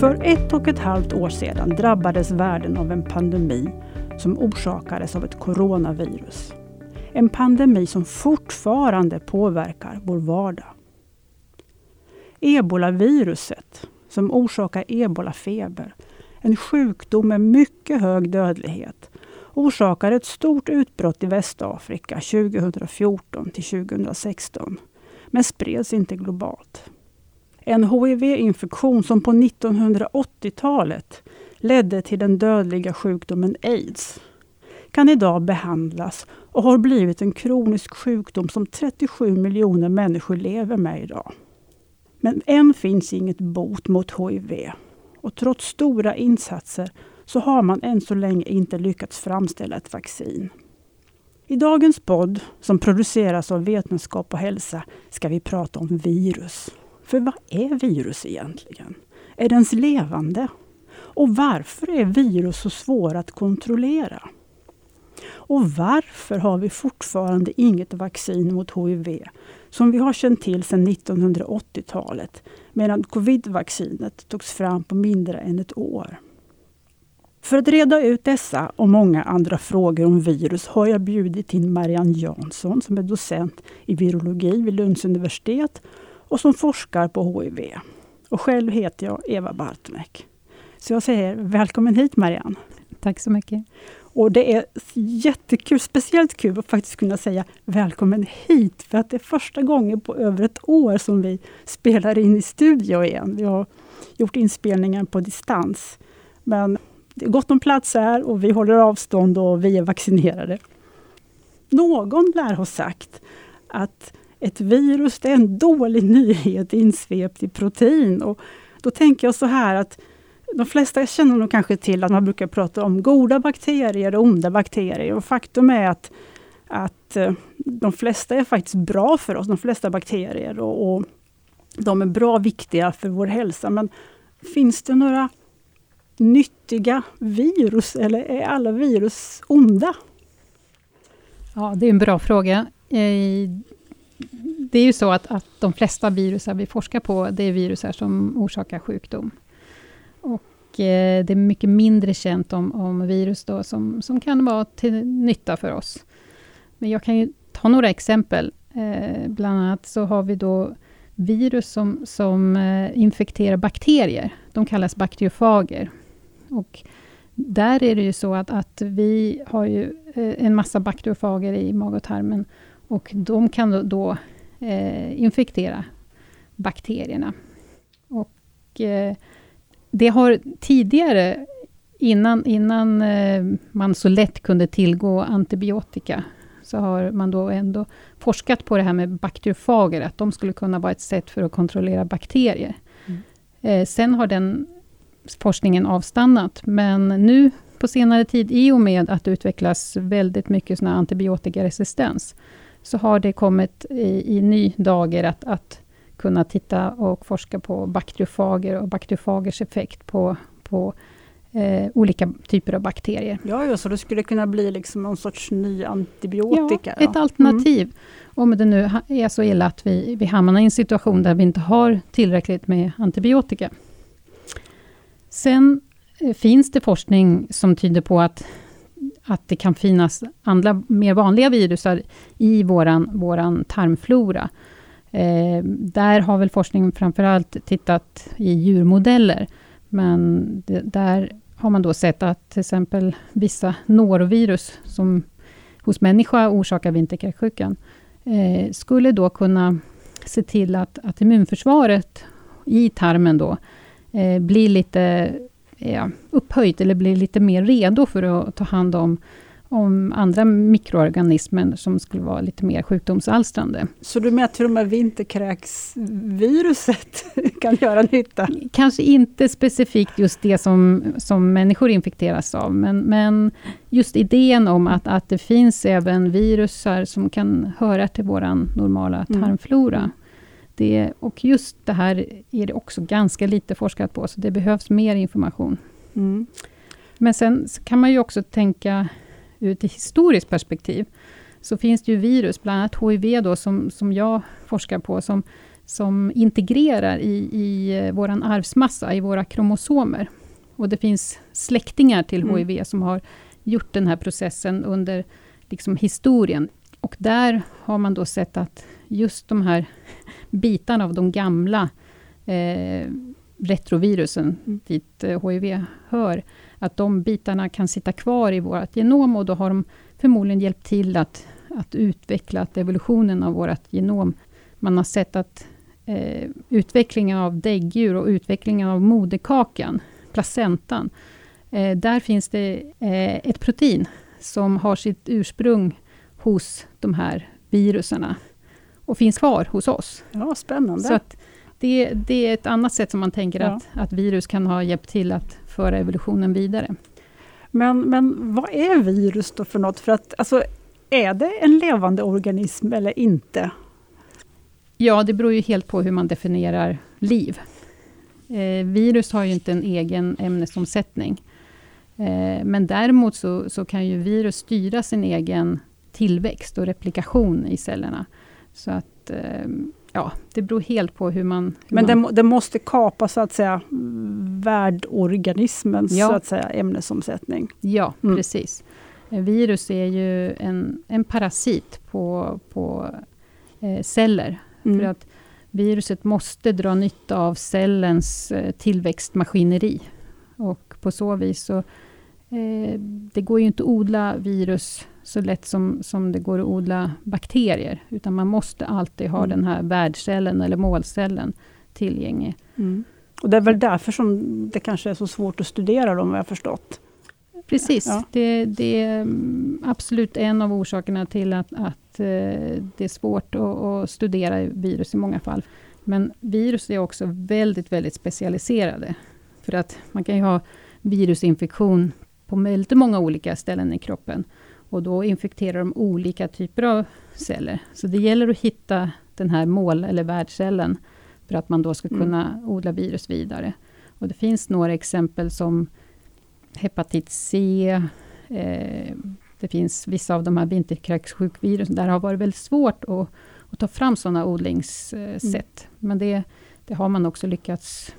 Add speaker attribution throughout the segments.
Speaker 1: För ett och ett halvt år sedan drabbades världen av en pandemi som orsakades av ett coronavirus. En pandemi som fortfarande påverkar vår vardag. Ebolaviruset som orsakar ebolafeber, en sjukdom med mycket hög dödlighet, orsakade ett stort utbrott i Västafrika 2014 till 2016, men spreds inte globalt. En HIV-infektion som på 1980-talet ledde till den dödliga sjukdomen aids kan idag behandlas och har blivit en kronisk sjukdom som 37 miljoner människor lever med idag. Men än finns inget bot mot HIV. Och trots stora insatser så har man än så länge inte lyckats framställa ett vaccin. I dagens podd, som produceras av Vetenskap och hälsa, ska vi prata om virus. För vad är virus egentligen? Är det ens levande? Och varför är virus så svåra att kontrollera? Och varför har vi fortfarande inget vaccin mot HIV som vi har känt till sedan 1980-talet medan covid-vaccinet togs fram på mindre än ett år? För att reda ut dessa och många andra frågor om virus har jag bjudit in Marianne Jansson som är docent i virologi vid Lunds universitet och som forskar på HIV. Och själv heter jag Eva Bartmek. Så jag säger välkommen hit Marianne.
Speaker 2: Tack så mycket.
Speaker 1: Och det är jättekul, speciellt kul att faktiskt kunna säga välkommen hit, för att det är första gången på över ett år som vi spelar in i studio igen. Vi har gjort inspelningen på distans. Men det är gott om plats här och vi håller avstånd och vi är vaccinerade. Någon lär ha sagt att ett virus det är en dålig nyhet insvept i protein. Och då tänker jag så här att de flesta känner nog kanske till att man brukar prata om goda bakterier och onda bakterier. Och faktum är att, att eh, de flesta är faktiskt bra för oss, de flesta bakterier. Och, och de är bra viktiga för vår hälsa. Men finns det några nyttiga virus eller är alla virus onda?
Speaker 2: Ja, det är en bra fråga. Eh, det är ju så att, att de flesta virusar vi forskar på, det är virusar som orsakar sjukdom. Och eh, det är mycket mindre känt om, om virus då, som, som kan vara till nytta för oss. Men jag kan ju ta några exempel. Eh, bland annat så har vi då virus som, som eh, infekterar bakterier. De kallas bakteriofager. Och där är det ju så att, att vi har ju eh, en massa bakteriofager i mag och tarmen. Och de kan då, då eh, infektera bakterierna. Och eh, det har tidigare, innan, innan eh, man så lätt kunde tillgå antibiotika, så har man då ändå forskat på det här med bakteriofager, att de skulle kunna vara ett sätt för att kontrollera bakterier. Mm. Eh, sen har den forskningen avstannat, men nu på senare tid, i och med att det utvecklas väldigt mycket såna antibiotikaresistens, så har det kommit i, i ny dager att, att kunna titta och forska på bakteriofager och bakteriofagers effekt på, på eh, olika typer av bakterier.
Speaker 1: Ja, ja, så det skulle kunna bli liksom någon sorts ny antibiotika?
Speaker 2: Ja, ett alternativ. Mm. Om det nu är så illa att vi, vi hamnar i en situation där vi inte har tillräckligt med antibiotika. Sen eh, finns det forskning som tyder på att, att det kan finnas andra mer vanliga virusar i våran, våran tarmflora. Eh, där har väl forskningen framförallt tittat i djurmodeller, men det, där har man då sett att till exempel vissa norovirus, som hos människa orsakar vinterkräksjukan, eh, skulle då kunna se till att, att immunförsvaret i tarmen då eh, blir lite ja, upphöjt, eller blir lite mer redo för att ta hand om om andra mikroorganismer som skulle vara lite mer sjukdomsalstrande.
Speaker 1: Så du menar att till och med vinterkräksviruset kan göra nytta?
Speaker 2: Kanske inte specifikt just det som, som människor infekteras av, men, men just idén om att, att det finns även virusar som kan höra till vår normala mm. tarmflora. Mm. Det, och just det här är det också ganska lite forskat på, så det behövs mer information. Mm. Men sen kan man ju också tänka ur ett historiskt perspektiv, så finns det ju virus, bland annat HIV då, som, som jag forskar på, som som integrerar i, i eh, vår arvsmassa, i våra kromosomer. Och det finns släktingar till mm. HIV som har gjort den här processen under liksom, historien. Och där har man då sett att just de här bitarna av de gamla eh, retrovirusen, mm. dit eh, HIV hör, att de bitarna kan sitta kvar i vårt genom och då har de förmodligen hjälpt till att, att utveckla att evolutionen av vårt genom. Man har sett att eh, utvecklingen av däggdjur och utvecklingen av moderkakan, placentan, eh, där finns det eh, ett protein som har sitt ursprung hos de här viruserna och finns kvar hos oss.
Speaker 1: Ja, spännande.
Speaker 2: Så det, det är ett annat sätt som man tänker ja. att, att virus kan ha hjälpt till att föra evolutionen vidare.
Speaker 1: Men, men vad är virus då för något? För att, alltså, är det en levande organism eller inte?
Speaker 2: Ja, det beror ju helt på hur man definierar liv. Eh, virus har ju inte en egen ämnesomsättning. Eh, men däremot så, så, kan ju virus styra sin egen tillväxt och replikation i cellerna. Så att eh, ja, det beror helt på hur man... Hur
Speaker 1: Men
Speaker 2: man...
Speaker 1: Det, det, måste kapa så att säga värdorganismens ja. så att säga, ämnesomsättning?
Speaker 2: Ja, mm. precis. Virus är ju en, en parasit på, på eh, celler. Mm. För att viruset måste dra nytta av cellens eh, tillväxtmaskineri. Och på så vis så... Eh, det går ju inte att odla virus så lätt som, som det går att odla bakterier. Utan man måste alltid ha mm. den här värdcellen eller målcellen tillgänglig.
Speaker 1: Mm. Och det är väl därför som det kanske är så svårt att studera dem, vad jag förstått.
Speaker 2: Precis, ja. det, det, är mm, absolut en av orsakerna till att, att eh, det är svårt att, att, studera virus i många fall. Men virus är också väldigt, väldigt specialiserade. För att man kan ju ha virusinfektion på väldigt många olika ställen i kroppen. Och då infekterar de olika typer av celler. Så det gäller att hitta den här mål eller värdcellen, för att man då ska mm. kunna mm. odla virus vidare. Och det finns några exempel som hepatit C, eh, det finns vissa av de här vinterkräkssjukvirusen, där har varit väldigt svårt att, att ta fram sådana odlingssätt. Mm. Men det, det, har man också lyckats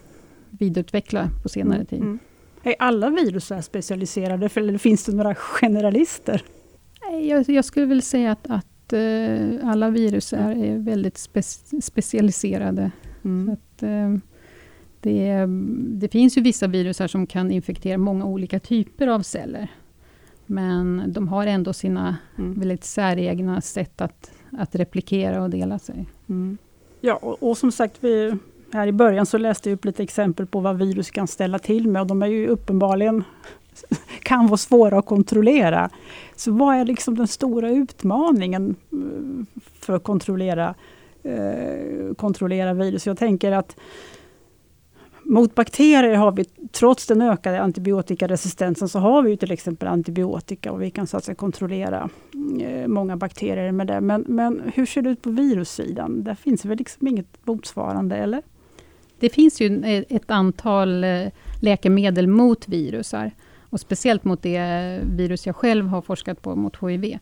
Speaker 2: vidareutveckla på senare mm. tid. Mm.
Speaker 1: Är alla virus specialiserade, eller finns det några generalister?
Speaker 2: Jag, jag skulle väl säga att, att uh, alla virus är, är väldigt spe, specialiserade. Mm. Att, uh, det, det, finns ju vissa virus här som kan infektera många olika typer av celler. Men de har ändå sina mm. väldigt säregna sätt att, att replikera och dela sig.
Speaker 1: Mm. Ja, och, och, som sagt, vi, här i början så läste jag upp lite exempel på vad virus kan ställa till med och de är ju uppenbarligen kan vara svåra att kontrollera. Så vad är liksom den stora utmaningen eh, för att kontrollera, eh, kontrollera virus? Jag tänker att mot bakterier har vi, trots den ökade antibiotikaresistensen, så har vi till exempel antibiotika och vi kan så att säga kontrollera eh, många bakterier med det. Men, men hur ser det ut på virussidan? Där finns väl liksom inget motsvarande, eller?
Speaker 2: Det finns ju ett antal eh, läkemedel mot virusar. Och speciellt mot det virus jag själv har forskat på, mot HIV.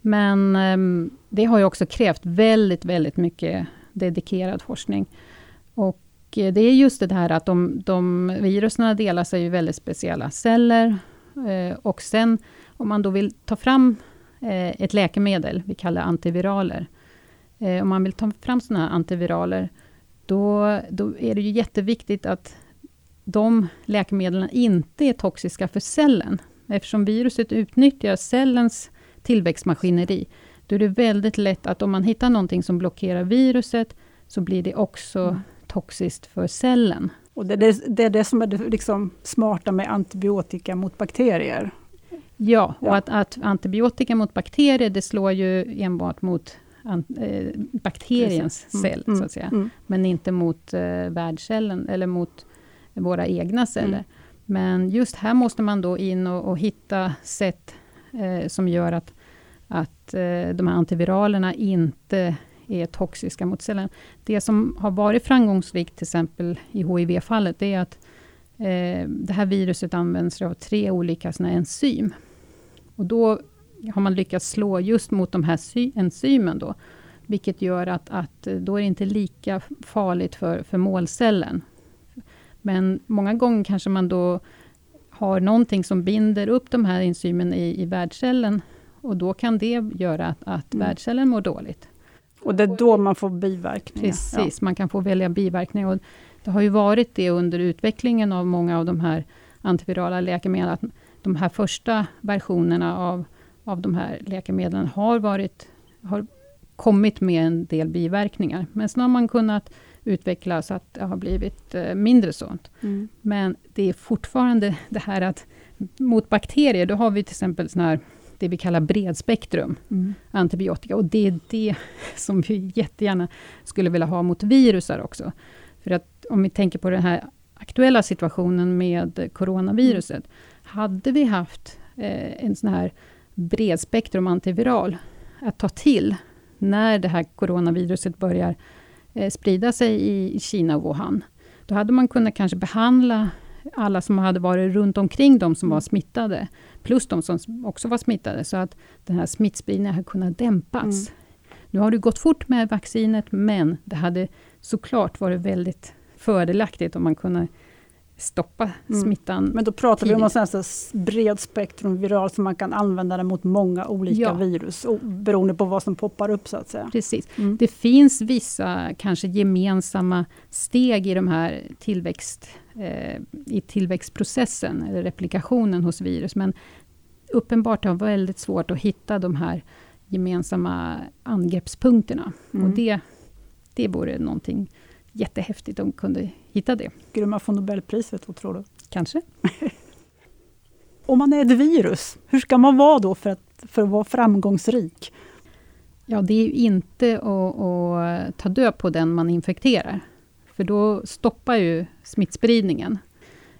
Speaker 2: Men eh, det har ju också krävt väldigt, väldigt mycket dedikerad forskning. Och eh, det är just det här att de, de virusen delar sig i väldigt speciella celler. Eh, och sen om man då vill ta fram eh, ett läkemedel, vi kallar antiviraler. Eh, om man vill ta fram sådana här antiviraler, då, då är det ju jätteviktigt att de läkemedlen inte är toxiska för cellen. Eftersom viruset utnyttjar cellens tillväxtmaskineri, då är det väldigt lätt att om man hittar någonting som blockerar viruset, så blir det också mm. toxiskt för cellen.
Speaker 1: Och det, är det, det är det som är det liksom smarta med antibiotika mot bakterier?
Speaker 2: Ja, och ja. Att, att, antibiotika mot bakterier, det slår ju enbart mot eh, bakteriens mm. cell, mm. så att säga. Mm. Men inte mot eh, värdcellen, eller mot våra egna celler. Mm. Men just här måste man då in och, och hitta sätt eh, som gör att, att eh, de här antiviralerna inte är toxiska mot cellen. Det som har varit framgångsrikt, till exempel i HIV-fallet, det är att eh, det här viruset används av tre olika såna enzym. Och då har man lyckats slå just mot de här enzymen då, vilket gör att, att då är det inte lika farligt för, för målcellen. Men många gånger kanske man då har någonting som binder upp de här enzymen i, i värdcellen och då kan det göra att, att mm. värdcellen mår dåligt.
Speaker 1: Och det är då man får biverkningar?
Speaker 2: Precis, ja. man kan få välja biverkningar. Och det har ju varit det under utvecklingen av många av de här antivirala läkemedlen, att de här första versionerna av, av de här läkemedlen har, varit, har kommit med en del biverkningar. Men sen har man kunnat utveckla så att det har blivit eh, mindre sånt. Mm. Men det är fortfarande det här att mot bakterier, då har vi till exempel sån här det vi kallar bredspektrum mm. antibiotika. Och det är det som vi jättegärna skulle vilja ha mot virusar också. För att om vi tänker på den här aktuella situationen med coronaviruset. Hade vi haft eh, en sån här bredspektrum antiviral att ta till när det här coronaviruset börjar sprida sig i Kina och Wuhan. Då hade man kunnat kanske behandla alla som hade varit runt omkring de som var mm. smittade, plus de som också var smittade, så att den här smittspridningen hade kunnat dämpas. Mm. Nu har det gått fort med vaccinet, men det hade såklart varit väldigt fördelaktigt om man kunde stoppa mm. smittan.
Speaker 1: Men då pratar tidigt. vi om en sån bred spektrum viral, så man kan använda det mot många olika ja. virus, beroende på vad som poppar upp så att säga.
Speaker 2: Precis. Mm. Det finns vissa kanske gemensamma steg i de här tillväxt, eh, i tillväxtprocessen, eller replikationen hos virus, men uppenbart har väldigt svårt att hitta de här gemensamma angreppspunkterna. Mm. Och det, det vore någonting jättehäftigt om de kunde hitta det.
Speaker 1: Skulle man få Nobelpriset, vad tror du?
Speaker 2: Kanske.
Speaker 1: om man är ett virus, hur ska man vara då för att, för att vara framgångsrik?
Speaker 2: Ja, det är ju inte att, att ta död på den man infekterar. För då stoppar ju smittspridningen.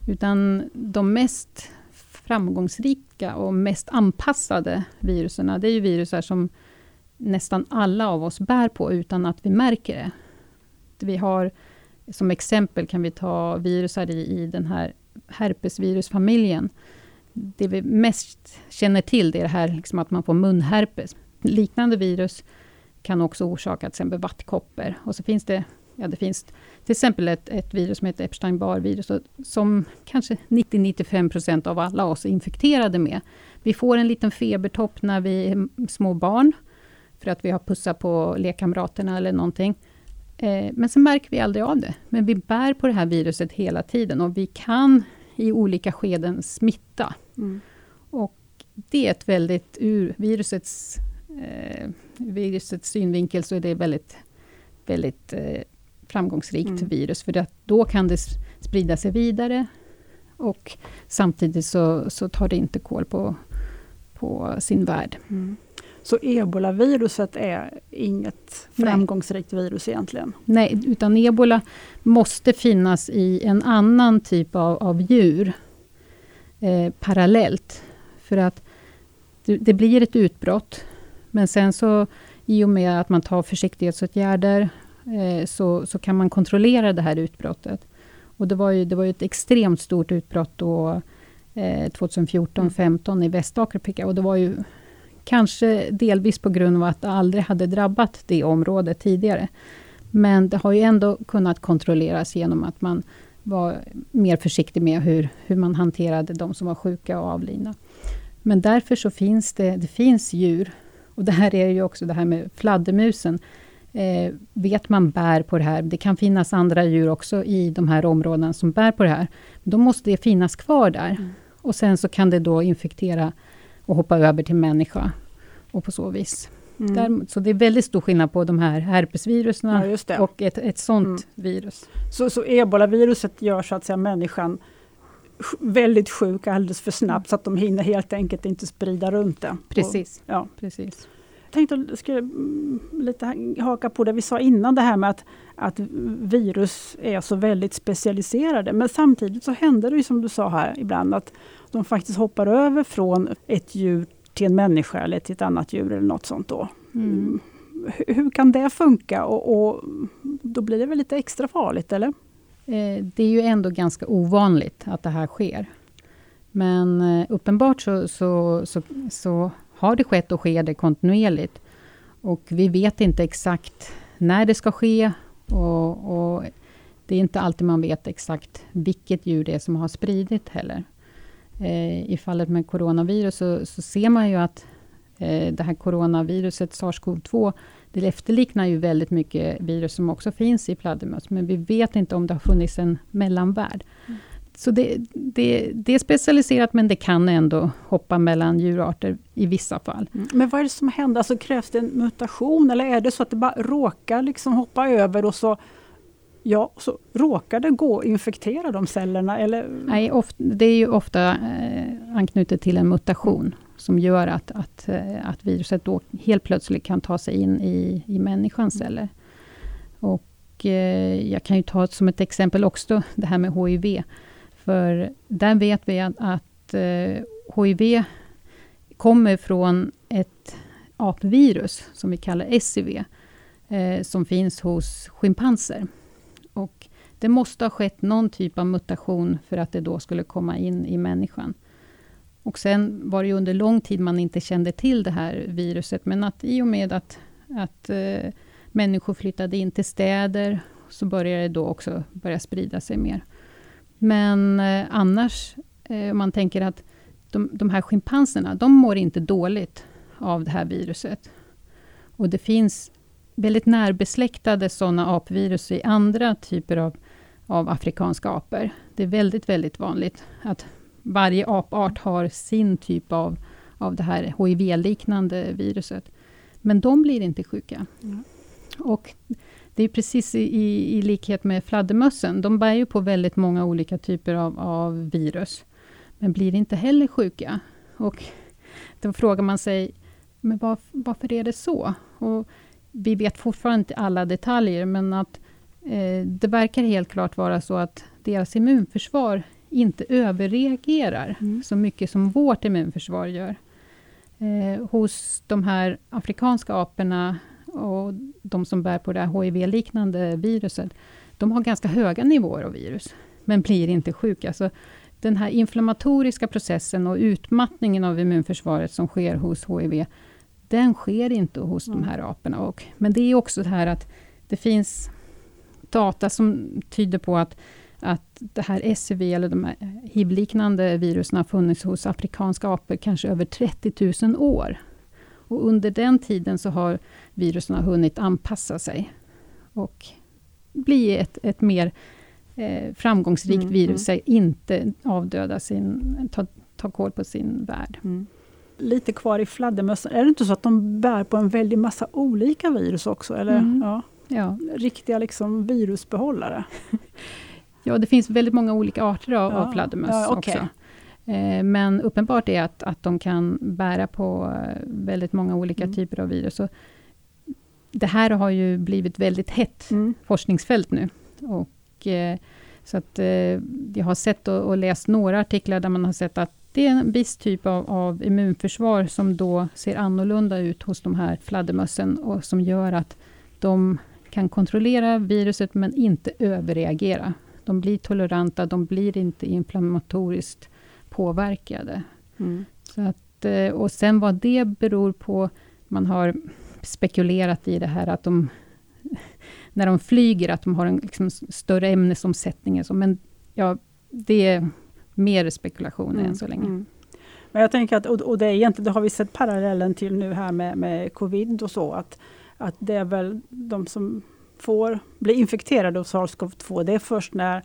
Speaker 2: Utan de mest framgångsrika och mest anpassade virusen, det är ju virusar som nästan alla av oss bär på utan att vi märker det. Vi har som exempel kan vi ta virusar i, i den här herpesvirusfamiljen. Det vi mest känner till det är det här liksom att man får munherpes. Liknande virus kan också orsaka till exempel vattkoppor. Och så finns det, ja, det finns till exempel ett, ett virus som heter Epstein-Barr-virus, som kanske 90-95% av alla oss är infekterade med. Vi får en liten febertopp när vi är små barn, för att vi har pussat på lekkamraterna eller någonting. Eh, men så märker vi aldrig av det. Men vi bär på det här viruset hela tiden och vi kan i olika skeden smitta. Mm. Och det är ett väldigt, ur virusets, eh, virusets synvinkel, så är det väldigt, väldigt eh, framgångsrikt mm. virus, för att då kan det sprida sig vidare och samtidigt så, så tar det inte koll på, på sin värld. Mm.
Speaker 1: Så ebolaviruset är inget framgångsrikt Nej. virus egentligen?
Speaker 2: Nej, utan ebola måste finnas i en annan typ av, av djur eh, parallellt. För att det, det, blir ett utbrott, men sen så i och med att man tar försiktighetsåtgärder eh, så, så kan man kontrollera det här utbrottet. Och det var ju, det var ju ett extremt stort utbrott då eh, 2014-15 mm. i Västafrika och det var ju Kanske delvis på grund av att det aldrig hade drabbat det området tidigare. Men det har ju ändå kunnat kontrolleras genom att man var mer försiktig med hur, hur man hanterade de som var sjuka och avlidna. Men därför så finns det, det finns djur, och det här är ju också det här med fladdermusen, eh, vet man bär på det här. Det kan finnas andra djur också i de här områdena som bär på det här. Då måste det finnas kvar där. Mm. Och sen så kan det då infektera och hoppa över till människa. Och på så vis. Mm. Däremot, så det är väldigt stor skillnad på de här herpesvirusen ja, och ett, ett sånt mm. virus.
Speaker 1: Så, så ebolaviruset gör så att säga människan väldigt sjuk alldeles för snabbt, så att de hinner helt enkelt inte sprida runt det.
Speaker 2: Precis. Och, ja. Precis.
Speaker 1: Jag tänkte att jag skulle mm, lite haka på det vi sa innan, det här med att, att virus är så väldigt specialiserade. Men samtidigt så händer det ju som du sa här ibland, att de faktiskt hoppar över från ett djur till en människa eller till ett annat djur eller något sånt då. Mm. Hur, hur, kan det funka? Och, och, då blir det väl lite extra farligt, eller?
Speaker 2: Eh, det är ju ändå ganska ovanligt att det här sker. Men eh, uppenbart så, så, så, så har det skett och sker det kontinuerligt. Och vi vet inte exakt när det ska ske och, och det är inte alltid man vet exakt vilket djur det är som har spridit heller. Eh, I fallet med coronavirus så, så ser man ju att eh, det här coronaviruset, sars-cov-2, det efterliknar ju väldigt mycket virus som också finns i fladdermöss, men vi vet inte om det har funnits en mellanvärld. Mm. Så det, det, det, är specialiserat, men det kan ändå hoppa mellan djurarter i vissa fall.
Speaker 1: Mm. Men vad är det som händer? Alltså, krävs det en mutation, eller är det så att det bara råkar liksom hoppa över och så Ja, så råkar det gå att infektera de cellerna? Eller?
Speaker 2: Nej, det är ju ofta eh, anknutet till en mutation, som gör att, att, eh, att viruset då helt plötsligt kan ta sig in i, i människans celler. Och eh, jag kan ju ta som ett exempel också det här med HIV. För där vet vi att, att eh, HIV kommer från ett apvirus, som vi kallar SIV, eh, som finns hos schimpanser. Och det måste ha skett någon typ av mutation för att det då skulle komma in i människan. Och sen var det under lång tid man inte kände till det här viruset, men att i och med att, att eh, människor flyttade in till städer, så började det då också börja sprida sig mer. Men eh, annars, eh, om man tänker att de, de här schimpanserna, de mår inte dåligt av det här viruset. Och det finns väldigt närbesläktade sådana apvirus i andra typer av, av afrikanska apor. Det är väldigt, väldigt vanligt att varje apart har sin typ av, av det här HIV-liknande viruset. Men de blir inte sjuka. Mm. Och det är precis i, i, likhet med fladdermössen. De bär ju på väldigt många olika typer av, av virus. Men blir inte heller sjuka. Och då frågar man sig, men var, varför är det så? Och vi vet fortfarande inte alla detaljer, men att eh, det verkar helt klart vara så att deras immunförsvar inte överreagerar mm. så mycket som vårt immunförsvar gör. Eh, hos de här afrikanska aporna och de som bär på det här HIV-liknande viruset, de har ganska höga nivåer av virus, men blir inte sjuka. Så den här inflammatoriska processen och utmattningen av immunförsvaret som sker hos HIV, den sker inte hos mm. de här aporna. Och, men det är också det här att det finns data som tyder på att, att det här SCV, eller de här hiv-liknande virusen, har funnits hos afrikanska apor kanske över 30 000 år. Och under den tiden så har virusen hunnit anpassa sig och bli ett, ett mer eh, framgångsrikt mm, virus, mm. inte avdöda sin, ta, ta koll på sin värld. Mm.
Speaker 1: Lite kvar i fladdermössen, är det inte så att de bär på en väldig massa olika virus också? Eller? Mm. Ja. Ja. Riktiga liksom virusbehållare?
Speaker 2: ja, det finns väldigt många olika arter av, ja. av fladdermöss ja, okay. också. Eh, men uppenbart är att, att de kan bära på eh, väldigt många olika mm. typer av virus. Och det här har ju blivit väldigt hett mm. forskningsfält nu. Och, eh, så att jag har sett och, och, läst några artiklar där man har sett att det är en viss typ av, av immunförsvar som då ser annorlunda ut hos de här fladdermössen och som gör att de kan kontrollera viruset men inte överreagera. De blir toleranta, de blir inte inflammatoriskt påverkade. Mm. Så att, eh, och sen vad det beror på, man har spekulerat i det här att de, när de flyger, att de har en liksom större ämnesomsättning. Men ja, det mer spekulationer mm. än så länge. Mm.
Speaker 1: Men jag tänker att, och det, är egentligen, det har vi sett parallellen till nu här med, med covid och så, att, att det är väl de som får bli infekterade av SARS-CoV-2, det är först när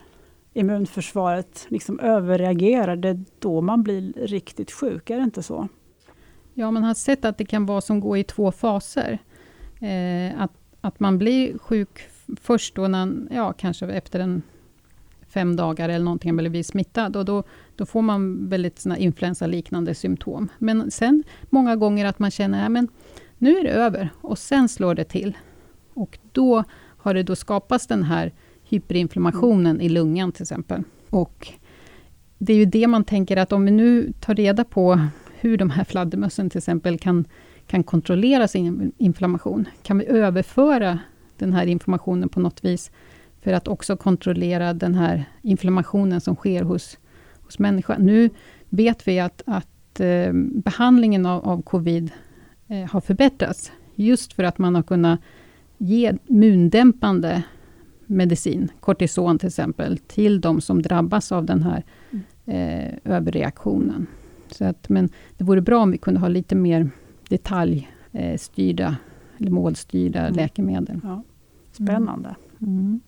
Speaker 1: immunförsvaret liksom överreagerar, det är då man blir riktigt sjuk, är det inte så?
Speaker 2: Ja, man har sett att det kan vara som går i två faser. Eh, att, att man blir sjuk först då, när, ja, kanske efter en fem dagar eller någonting, eller blir smittad. Och då, då får man väldigt influensaliknande symptom. Men sen många gånger att man känner, att nu är det över, och sen slår det till. Och då har det då skapats den här hyperinflammationen i lungan till exempel. Och det är ju det man tänker att om vi nu tar reda på hur de här fladdermössen till exempel kan, kan kontrollera sin inflammation, kan vi överföra den här informationen på något vis, för att också kontrollera den här inflammationen som sker hos, hos människan. Nu vet vi att, att eh, behandlingen av, av covid eh, har förbättrats Just för att man har kunnat ge immundämpande medicin, kortison till exempel, till de som drabbas av den här eh, överreaktionen. Så att, men det vore bra om vi kunde ha lite mer detaljstyrda, eller målstyrda mm. läkemedel. Ja.
Speaker 1: Spännande. Mm.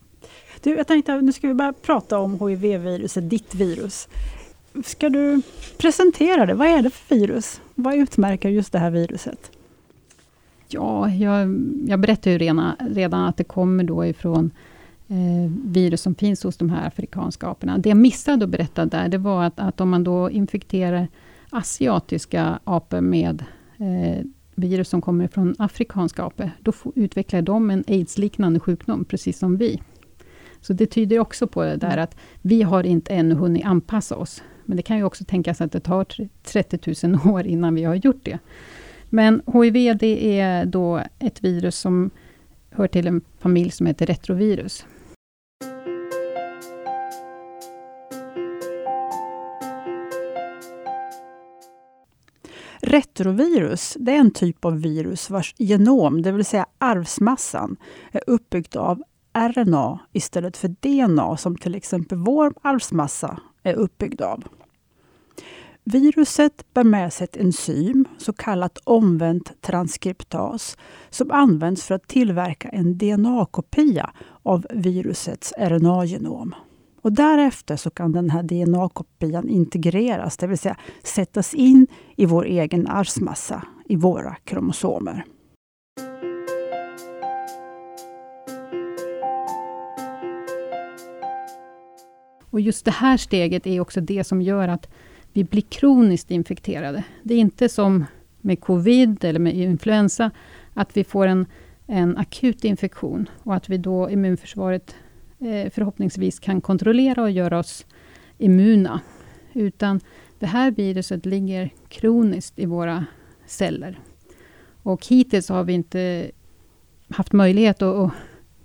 Speaker 1: Du, jag tänkte nu ska vi börja prata om HIV-viruset, ditt virus. Ska du presentera det? Vad är det för virus? Vad utmärker just det här viruset?
Speaker 2: Ja, jag, jag berättade ju redan, redan att det kommer då ifrån eh, virus som finns hos de här afrikanska aporna. Det jag missade att berätta där, det var att, att om man då infekterar asiatiska apor med eh, virus som kommer från afrikanska apor, då utvecklar de en aids-liknande sjukdom, precis som vi. Så det tyder också på det där att vi har inte ännu hunnit anpassa oss. Men det kan ju också tänkas att det tar 30 000 år innan vi har gjort det. Men HIV det är då ett virus som hör till en familj som heter retrovirus.
Speaker 1: Retrovirus det är en typ av virus vars genom, det vill säga arvsmassan, är uppbyggt av RNA istället för DNA som till exempel vår arvsmassa är uppbyggd av. Viruset bär med sig ett enzym, så kallat omvänt transkriptas, som används för att tillverka en DNA-kopia av virusets RNA-genom. Och därefter så kan den här DNA-kopian integreras, det vill säga sättas in i vår egen arvsmassa, i våra kromosomer.
Speaker 2: Och just det här steget är också det som gör att vi blir kroniskt infekterade. Det är inte som med covid eller med influensa, att vi får en, en akut infektion och att vi då immunförsvaret eh, förhoppningsvis kan kontrollera och göra oss immuna. Utan det här viruset ligger kroniskt i våra celler. Och hittills har vi inte haft möjlighet att, att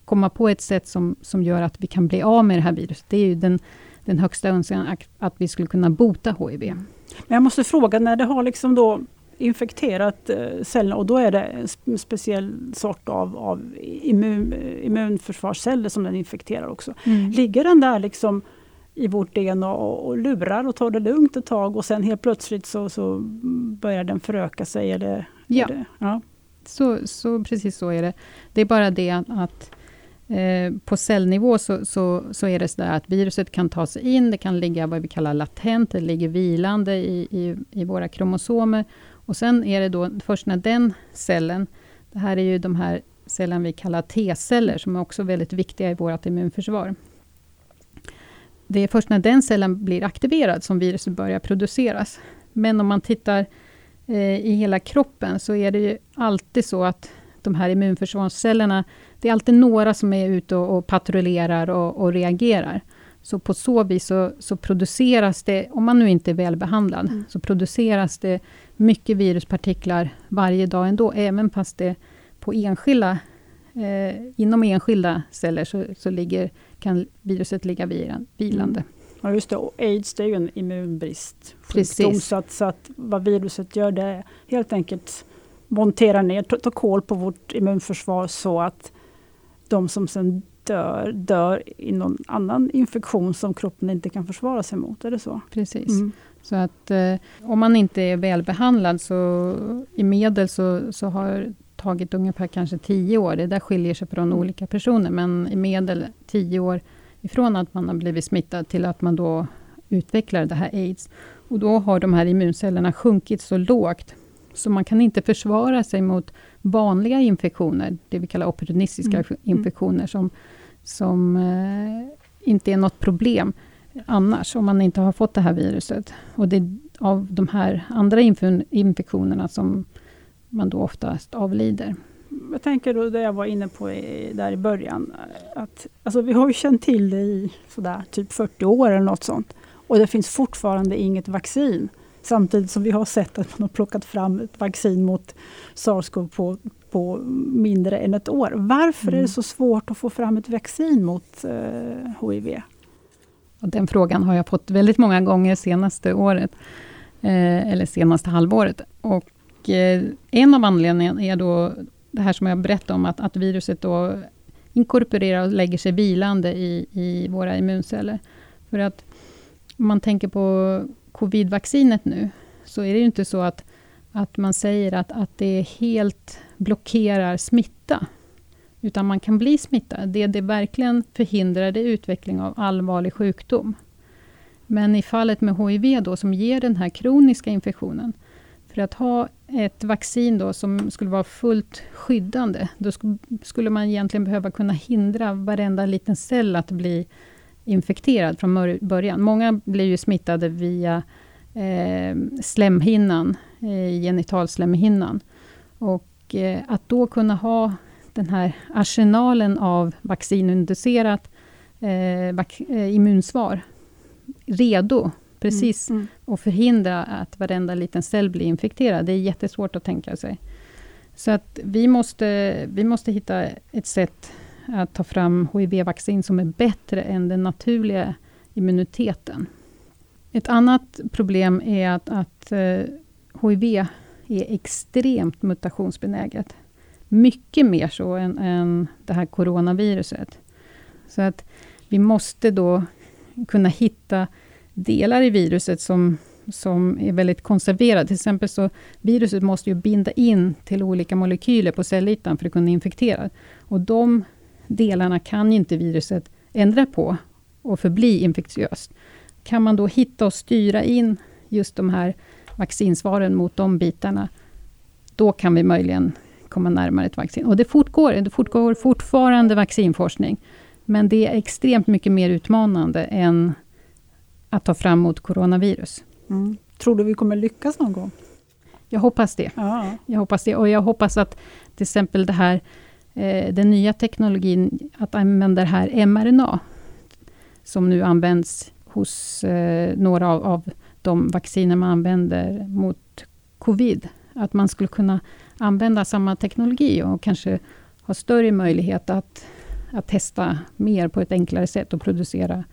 Speaker 2: komma på ett sätt som, som gör att vi kan bli av med det här viruset. Det är ju den, den högsta önskan, att, att vi skulle kunna bota HIV. Men
Speaker 1: jag måste fråga, när det har liksom då infekterat eh, cellerna och då är det en speciell sort av, av immun, immunförsvarsceller som den infekterar också. Mm. Ligger den där liksom i vårt DNA och, och lurar och tar det lugnt ett tag och sen helt plötsligt så, så börjar den föröka sig? Eller,
Speaker 2: ja, det, ja. Så, så precis så är det. Det är bara det att, att eh, på cellnivå så, så, så är det så att viruset kan ta sig in, det kan ligga vad vi kallar latent, det ligger vilande i, i, i våra kromosomer. Och sen är det då först när den cellen, det här är ju de här cellerna vi kallar T-celler, som är också väldigt viktiga i vårt immunförsvar. Det är först när den cellen blir aktiverad som viruset börjar produceras. Men om man tittar eh, i hela kroppen så är det ju alltid så att de här immunförsvarscellerna, det är alltid några som är ute och, och patrullerar och, och, reagerar. Så på så vis så, så, produceras det, om man nu inte är välbehandlad, mm. så produceras det mycket viruspartiklar varje dag ändå, även fast det på enskilda, eh, inom enskilda celler så, så ligger, kan viruset ligga vilande. Mm.
Speaker 1: Ja just det, och aids det är ju en immunbristsjukdom. Så att, så att vad viruset gör det är helt enkelt montera ner, ta, ta koll på vårt immunförsvar så att de som sen dör, dör i någon annan infektion som kroppen inte kan försvara sig mot. Är det så?
Speaker 2: Precis. Mm. Så att eh, om man inte är välbehandlad, så i medel så, så har tagit ungefär kanske tio år. Det där skiljer sig från mm. olika personer, men i medel tio år ifrån att man har blivit smittad till att man då utvecklar det här aids. Och då har de här immuncellerna sjunkit så lågt, så man kan inte försvara sig mot vanliga infektioner, det vi kallar opportunistiska mm. mm. infektioner, som, som eh, inte är något problem annars, om man inte har fått det här viruset. Och det är av de här andra infektionerna som man då oftast avlider.
Speaker 1: Jag tänker då det jag var inne på i, där i början. Att, alltså vi har ju känt till det i sådär, typ 40 år eller något sånt. Och det finns fortfarande inget vaccin. Samtidigt som vi har sett att man har plockat fram ett vaccin mot sars-cov på, på mindre än ett år. Varför mm. är det mm. så svårt att få fram ett vaccin mot eh, HIV?
Speaker 2: Den frågan har jag fått väldigt många gånger senaste året, eh, eller senaste halvåret. Och eh, en av anledningarna är då det här som jag berättade om, att, att viruset då inkorporerar och lägger sig vilande i, i våra immunceller. För att om man tänker på Covidvaccinet nu, så är det ju inte så att, att man säger att, att det helt blockerar smitta. Utan man kan bli smittad. Det det verkligen förhindrar, det är utveckling av allvarlig sjukdom. Men i fallet med HIV då, som ger den här kroniska infektionen, för att ha ett vaccin då som skulle vara fullt skyddande, då skulle man egentligen behöva kunna hindra varenda liten cell att bli infekterad från början. Många blir ju smittade via eh, slemhinnan, eh, genitalslemhinnan. Och eh, att då kunna ha den här arsenalen av vaccininducerat eh, vac eh, immunsvar redo precis mm, mm. och förhindra att varenda liten cell blir infekterad. Det är jättesvårt att tänka sig. Så att vi måste, vi måste hitta ett sätt att ta fram HIV-vaccin som är bättre än den naturliga immuniteten. Ett annat problem är att, att eh, HIV är extremt mutationsbenäget. Mycket mer så än, än det här coronaviruset. Så att vi måste då kunna hitta delar i viruset som, som är väldigt konserverade. Till exempel så viruset måste ju binda in till olika molekyler på cellytan för att kunna infektera. Och de delarna kan inte viruset ändra på och förbli infektiöst. Kan man då hitta och styra in just de här vaccinsvaren mot de bitarna, då kan vi möjligen komma närmare ett vaccin. Och det fortgår, det fortgår fortfarande vaccinforskning. Men det är extremt mycket mer utmanande än att ta fram mot coronavirus.
Speaker 1: Mm. Tror du vi kommer lyckas någon gång?
Speaker 2: Jag hoppas det.
Speaker 1: Ja.
Speaker 2: Jag hoppas det. Och jag hoppas att till exempel det här, Eh, den nya teknologin, att använda det här mRNA, som nu används hos eh, några av, av de vacciner man använder mot covid, att man skulle kunna använda samma teknologi och kanske ha större möjlighet att, att testa mer på ett enklare sätt och producera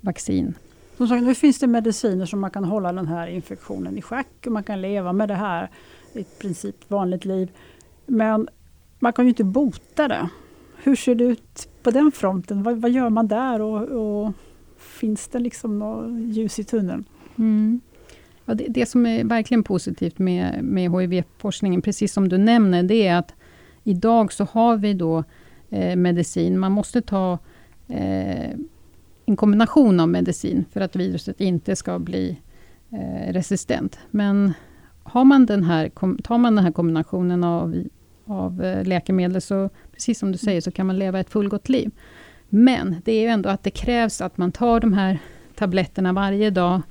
Speaker 2: vaccin.
Speaker 1: Som sagt, nu finns det mediciner som man kan hålla den här infektionen i schack och man kan leva med det här i princip vanligt liv. Men man kan ju inte bota det. Hur ser det ut på den fronten? Vad, vad gör man där? Och, och, finns det liksom något ljus i tunneln?
Speaker 2: Mm. Ja, det, det, som är verkligen positivt med, med HIV-forskningen, precis som du nämner, det är att idag så har vi då eh, medicin. Man måste ta eh, en kombination av medicin för att viruset inte ska bli eh, resistent. Men har man den här, tar man den här kombinationen av, av eh, läkemedel, så precis som du säger, så kan man leva ett fullgott liv. Men det är ju ändå att det krävs att man tar de här tabletterna varje dag,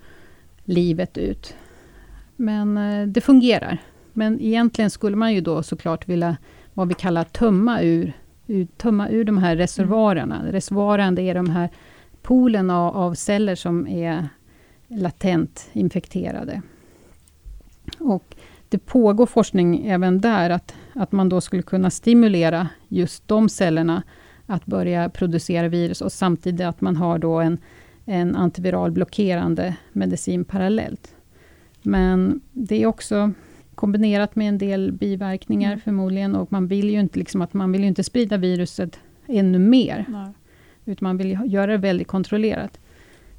Speaker 2: livet ut. Men eh, det fungerar. Men egentligen skulle man ju då såklart vilja, vad vi kallar tömma ur, ur, tömma ur de här reservoarerna. Mm. Reservoaren, är de här poolen av, av celler som är latent infekterade. Och det pågår forskning även där, att, att man då skulle kunna stimulera just de cellerna att börja producera virus och samtidigt att man har då en, en antiviral blockerande medicin parallellt. Men det är också kombinerat med en del biverkningar mm. förmodligen och man vill ju inte, liksom, att man vill inte sprida viruset ännu mer. Nej. Utan man vill göra det väldigt kontrollerat.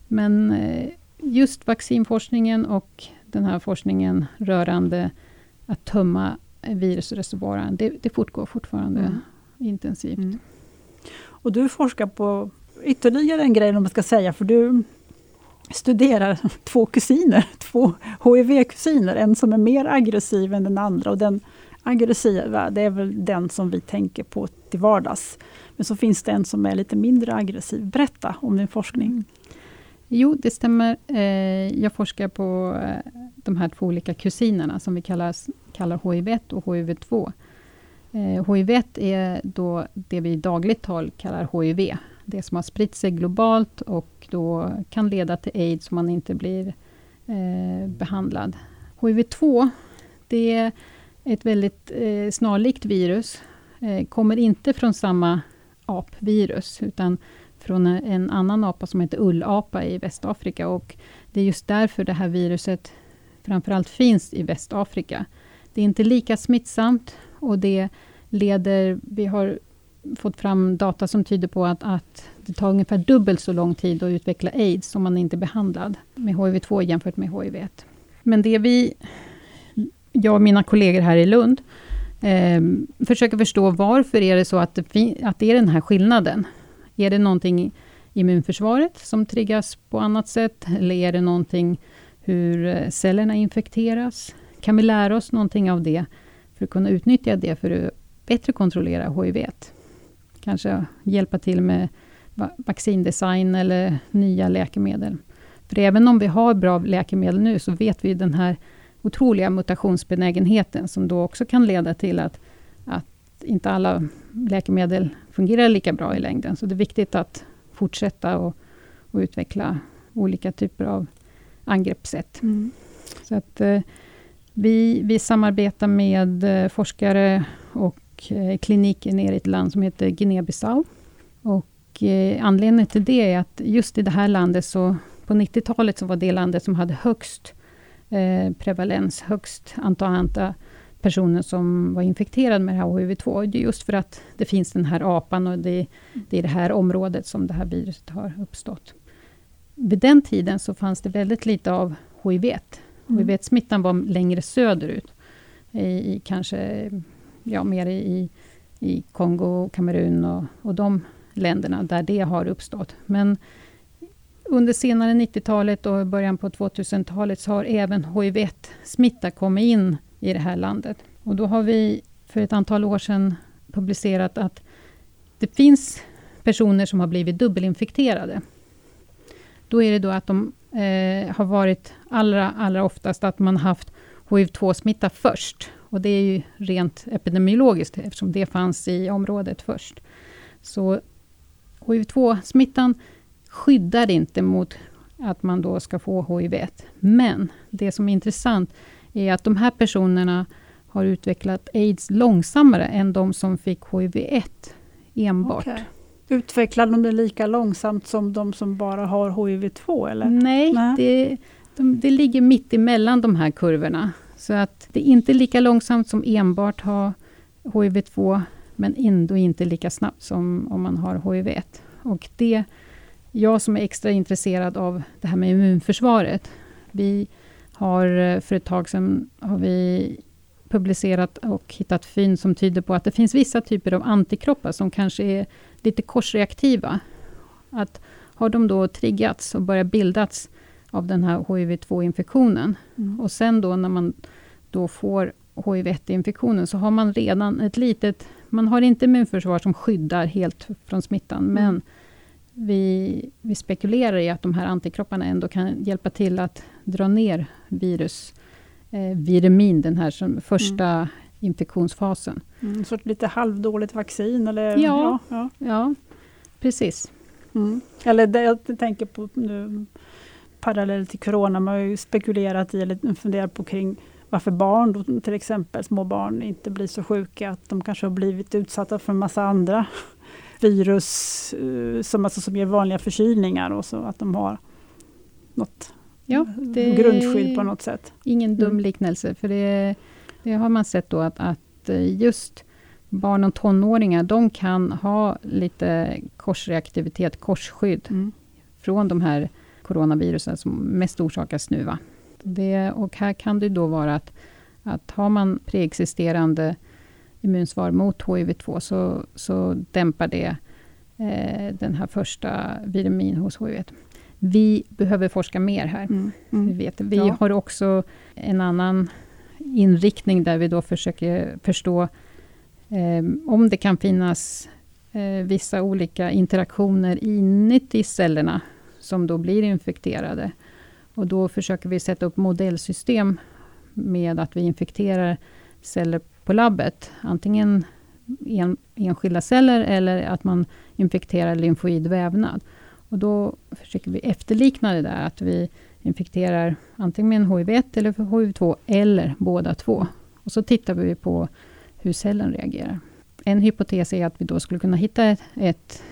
Speaker 2: Men eh, just vaccinforskningen och den här forskningen rörande att tömma virusreservoaren, det, det fortgår fortfarande mm. intensivt. Mm.
Speaker 1: Och du forskar på ytterligare en grej, om man ska säga, för du studerar två kusiner, två HIV-kusiner. En som är mer aggressiv än den andra. Och den aggressiva, det är väl den som vi tänker på till vardags. Men så finns det en som är lite mindre aggressiv. Berätta om din forskning.
Speaker 2: Jo, det stämmer. Eh, jag forskar på eh, de här två olika kusinerna som vi kallar, kallar HIV1 och HIV2. Eh, HIV1 är då det vi i dagligt tal kallar HIV. Det som har spritt sig globalt och då kan leda till aids om man inte blir behandlad. HIV2, det är ett väldigt snarlikt virus. Kommer inte från samma apvirus, utan från en annan apa som heter ullapa i Västafrika. Och det är just därför det här viruset framförallt finns i Västafrika. Det är inte lika smittsamt och det leder... Vi har fått fram data som tyder på att, att det tar ungefär dubbelt så lång tid att utveckla aids om man inte är behandlad med HIV-2 jämfört med HIV-1. Men det vi, jag och mina kollegor här i Lund, eh, försöker förstå varför är det så att det, att det är den här skillnaden. Är det någonting i immunförsvaret som triggas på annat sätt? Eller är det någonting hur eh, cellerna infekteras? Kan vi lära oss någonting av det för att kunna utnyttja det för att bättre kontrollera HIV? Kanske hjälpa till med vaccindesign eller nya läkemedel. För även om vi har bra läkemedel nu, så vet vi den här otroliga mutationsbenägenheten, som då också kan leda till att, att inte alla läkemedel fungerar lika bra i längden. Så det är viktigt att fortsätta och, och utveckla olika typer av angreppssätt. Mm. Så att eh, vi, vi samarbetar med eh, forskare och eh, kliniker nere i ett land som heter Guinea-Bissau. Och eh, anledningen till det är att just i det här landet, så på 90-talet, så var det landet som hade högst eh, prevalens, högst antal personer som var infekterade med HIV-2. Det är just för att det finns den här apan och det, det är det här området som det här viruset har uppstått. Vid den tiden så fanns det väldigt lite av HIV. Mm. HIV-smittan var längre söderut. I, i kanske ja, mer i, i Kongo, Kamerun och, och de länderna där det har uppstått. Men under senare 90-talet och början på 2000-talet så har även HIV-smitta kommit in i det här landet. Och då har vi för ett antal år sedan publicerat att det finns personer som har blivit dubbelinfekterade. Då är det då att de eh, har varit allra, allra oftast att man haft HIV-2-smitta först. Och det är ju rent epidemiologiskt, eftersom det fanns i området först. Så HIV-2-smittan skyddar inte mot att man då ska få HIV-1. Men det som är intressant är att de här personerna har utvecklat aids långsammare än de som fick HIV-1 enbart. Okay.
Speaker 1: Utvecklar de det lika långsamt som de som bara har HIV-2? Eller?
Speaker 2: Nej, Nej. Det, de, det ligger mitt emellan de här kurvorna. Så att det är inte lika långsamt som enbart ha HIV-2, men ändå inte lika snabbt som om man har HIV-1. Och det, jag som är extra intresserad av det här med immunförsvaret, vi har eh, för ett tag sedan har vi publicerat och hittat fynd som tyder på att det finns vissa typer av antikroppar som kanske är lite korsreaktiva. Att har de då triggats och börjat bildats av den här HIV-2-infektionen mm. och sen då när man då får HIV-1-infektionen så har man redan ett litet... Man har inte immunförsvar som skyddar helt från smittan, mm. men vi, vi spekulerar i att de här antikropparna ändå kan hjälpa till att dra ner virus, eh, virumin, den här som första mm. infektionsfasen.
Speaker 1: Mm, så lite halvdåligt vaccin? Eller?
Speaker 2: Ja, ja, ja. precis.
Speaker 1: Mm. Eller det jag tänker på nu, parallellt till corona, man har ju spekulerat i, eller funderat på kring varför barn, då, till exempel små barn, inte blir så sjuka. Att de kanske har blivit utsatta för en massa andra virus uh, som, alltså, som ger vanliga förkylningar och så att de har något ja, det grundskydd på något sätt.
Speaker 2: Ingen dum mm. liknelse, för det, det, har man sett då att, att eh, just barn och tonåringar, de kan ha lite korsreaktivitet, korsskydd, mm. från de här coronavirusen som mest orsakar snuva. Det, och här kan det då vara att, att har man preexisterande immunsvar mot HIV-2 så, så dämpar det eh, den här första vitamin hos HIV. Vi behöver forska mer här. Mm. Mm. Vi, vet. vi ja. har också en annan inriktning där vi då försöker förstå eh, om det kan finnas eh, vissa olika interaktioner inuti cellerna som då blir infekterade. Och då försöker vi sätta upp modellsystem med att vi infekterar celler på labbet. Antingen en, enskilda celler eller att man infekterar lymfoid vävnad. Och då försöker vi efterlikna det där, att vi infekterar antingen med en HIV-1 eller HIV-2, eller båda två. Och så tittar vi på hur cellen reagerar. En hypotes är att vi då skulle kunna hitta ett, ett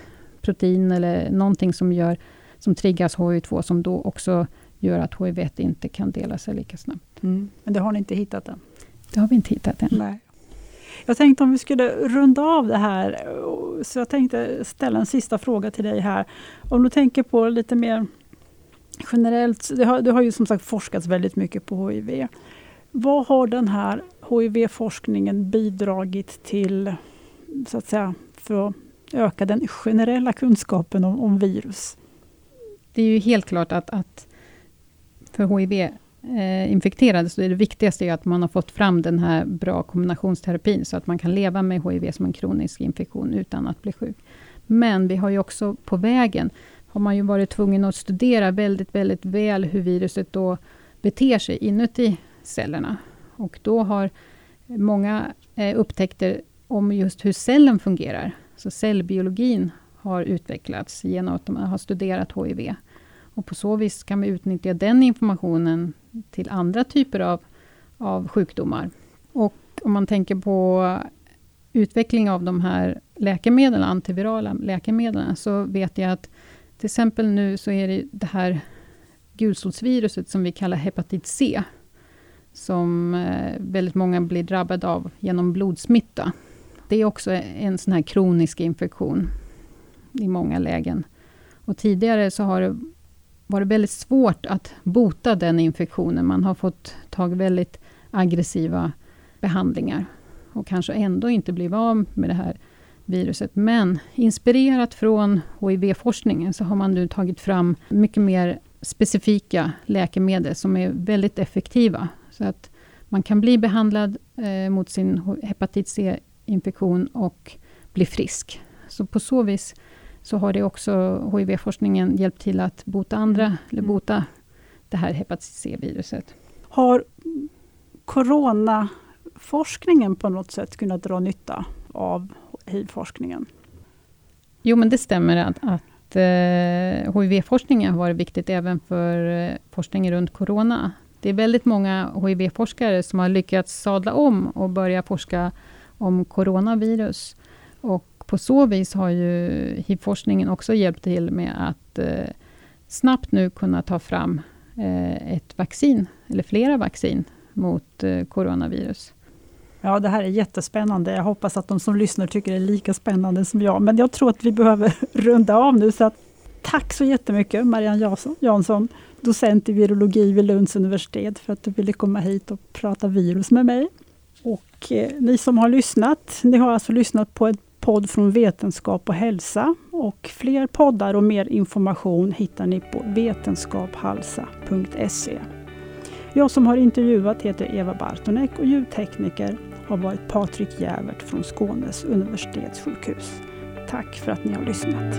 Speaker 2: protein eller någonting som, gör, som triggas HIV-2, som då också gör att HIV-1 inte kan dela sig lika snabbt.
Speaker 1: Mm. Men det har ni inte hittat än?
Speaker 2: Det har vi inte hittat än.
Speaker 1: Nej. Jag tänkte om vi skulle runda av det här, så jag tänkte ställa en sista fråga till dig här. Om du tänker på lite mer generellt, det har, det har ju som sagt forskats väldigt mycket på HIV. Vad har den här HIV-forskningen bidragit till, så att säga, för att öka den generella kunskapen om, om virus?
Speaker 2: Det är ju helt klart att, att för eh, infekterade, så är det viktigaste att man har fått fram den här bra kombinationsterapin, så att man kan leva med HIV som en kronisk infektion utan att bli sjuk. Men vi har ju också på vägen, har man ju varit tvungen att studera väldigt, väldigt väl hur viruset då beter sig inuti cellerna. Och då har många eh, upptäckter om just hur cellen fungerar. Så cellbiologin har utvecklats genom att man har studerat HIV. Och på så vis kan vi utnyttja den informationen till andra typer av, av sjukdomar. Och om man tänker på utveckling av de här läkemedlen, antivirala läkemedlen, så vet jag att till exempel nu så är det det här gulsotsviruset som vi kallar hepatit C, som eh, väldigt många blir drabbade av genom blodsmitta. Det är också en sån här kronisk infektion i många lägen. Och tidigare så har det varit väldigt svårt att bota den infektionen. Man har fått ta väldigt aggressiva behandlingar och kanske ändå inte blivit av med det här viruset. Men inspirerat från HIV-forskningen så har man nu tagit fram mycket mer specifika läkemedel som är väldigt effektiva. Så att man kan bli behandlad eh, mot sin hepatit C-infektion och bli frisk. Så på så vis så har det också HIV-forskningen hjälpt till att bota andra, mm. eller bota det här hepatit C-viruset.
Speaker 1: Har coronaforskningen på något sätt kunnat dra nytta av hiv-forskningen?
Speaker 2: Jo, men det stämmer att, att eh, HIV-forskningen har varit viktigt även för eh, forskningen runt corona. Det är väldigt många HIV-forskare som har lyckats sadla om och börja forska om coronavirus. Och på så vis har ju HIV-forskningen också hjälpt till med att eh, snabbt nu kunna ta fram eh, ett vaccin, eller flera vaccin, mot eh, coronavirus.
Speaker 1: Ja, det här är jättespännande. Jag hoppas att de som lyssnar tycker det är lika spännande som jag. Men jag tror att vi behöver runda av nu. Så att, tack så jättemycket Marianne Jansson, docent i virologi vid Lunds universitet, för att du ville komma hit och prata virus med mig. Och eh, ni som har lyssnat, ni har alltså lyssnat på ett podd från Vetenskap och hälsa. Och fler poddar och mer information hittar ni på vetenskaphalsa.se. Jag som har intervjuat heter Eva Bartonek och ljudtekniker har varit Patrik Jävert från Skånes universitetssjukhus. Tack för att ni har lyssnat.